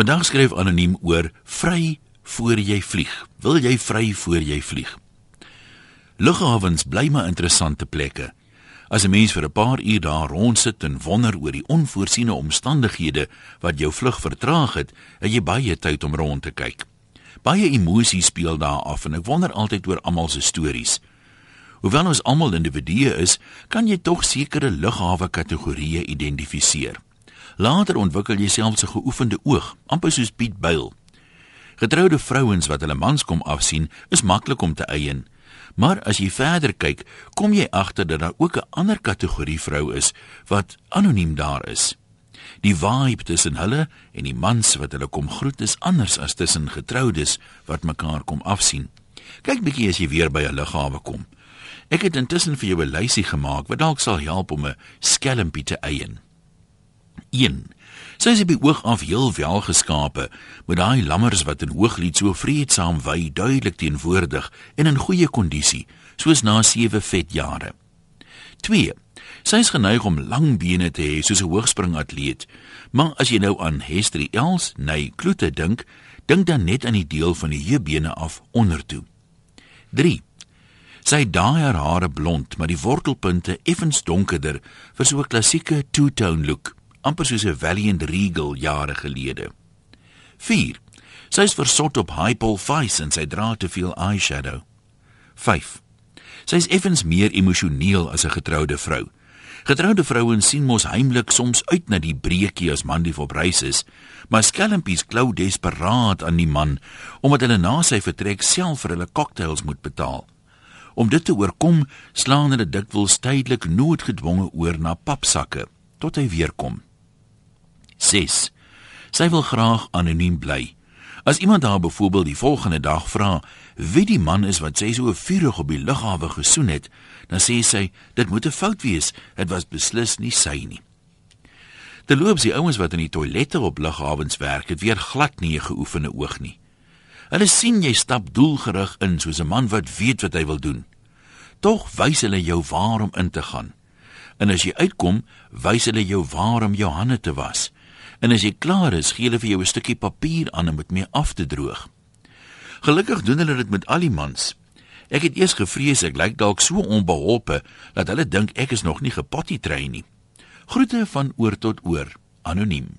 Vandag skryf anoniem oor vry voor jy vlieg. Wil jy vry voor jy vlieg? Lughawens bly maar interessante plekke. As 'n mens vir 'n paar uur daar rondsit en wonder oor die onvoorsiene omstandighede wat jou vlug vertraag het, het jy baie tyd om rond te kyk. Baie emosies speel daar af en ek wonder altyd oor almal se stories. Hoewel ons almal individue is, kan jy tog sekere lughawe kategorieë identifiseer. Later ontwikkel jy selfs 'n geoefende oog, amper soos Piet Byl. Getroude vrouens wat hulle mans kom afsien, is maklik om te eien. Maar as jy verder kyk, kom jy agter dat daar ook 'n ander kategorie vrou is wat anoniem daar is. Die vibe tussen hulle en die mans wat hulle kom groet is anders as tussen getroudes wat mekaar kom afsien. Kyk bietjie as jy weer by 'n lughawe kom. Ek het intussen vir jou 'n lysie gemaak wat dalk sal help om 'n skelmpie te eien. 1. Sy is by oog af heel wel geskape, met daai lammers wat in hooglied so vreedsaam wy duidelik teenwoordig en in goeie kondisie, soos na 7 vet jare. 2. Sy is geneig om lang bene te hê soos 'n hoogspringatleet, maar as jy nou aan Hestrie Els, nee, Kloete dink, dink dan net aan die deel van die heubene af ondertoe. 3. Sy daai haar hare blond, maar die wortelpunte effens donkerder vir so 'n klassieke two-tone look amper soos 'n Valiant Regal jare gelede. 4. Sy is versot op Hypol Face en sy dra te veel eyeshadow. 5. Sy is effens meer emosioneel as 'n getroude vrou. Getroude vrouens sien mos heimlik soms uit na die breekie as man lief op reis is, maar skelmpies klou desperaat aan die man omdat hulle na sy vertrek self vir hulle cocktails moet betaal. Om dit te oorkom, slaan hulle dikwels tydelik noodgedwonge oor na papsakke tot hy weer kom. 6. Sy wil graag anoniem bly. As iemand haar byvoorbeeld die volgende dag vra wie die man is wat sy so vurig op die lughawe gesoen het, dan sê sy dit moet 'n fout wees. Dit was beslis nie sy nie. Terloops, die ouens wat in die toilette op lughawens werk, het weer glad nie 'n geoefende oog nie. Hulle sien jy stap doelgerig in soos 'n man wat weet wat hy wil doen. Tog wys hulle jou waar om in te gaan. En as jy uitkom, wys hulle jou waar om jou hande te was. En as jy klaar is, gee hulle vir jou 'n stukkie papier aan om dit mee af te droog. Gelukkig doen hulle dit met al die mans. Ek het eers gevrees ek lyk dalk so onbeholpe dat hulle dink ek is nog nie gepotty train nie. Groete van oor tot oor, anoniem.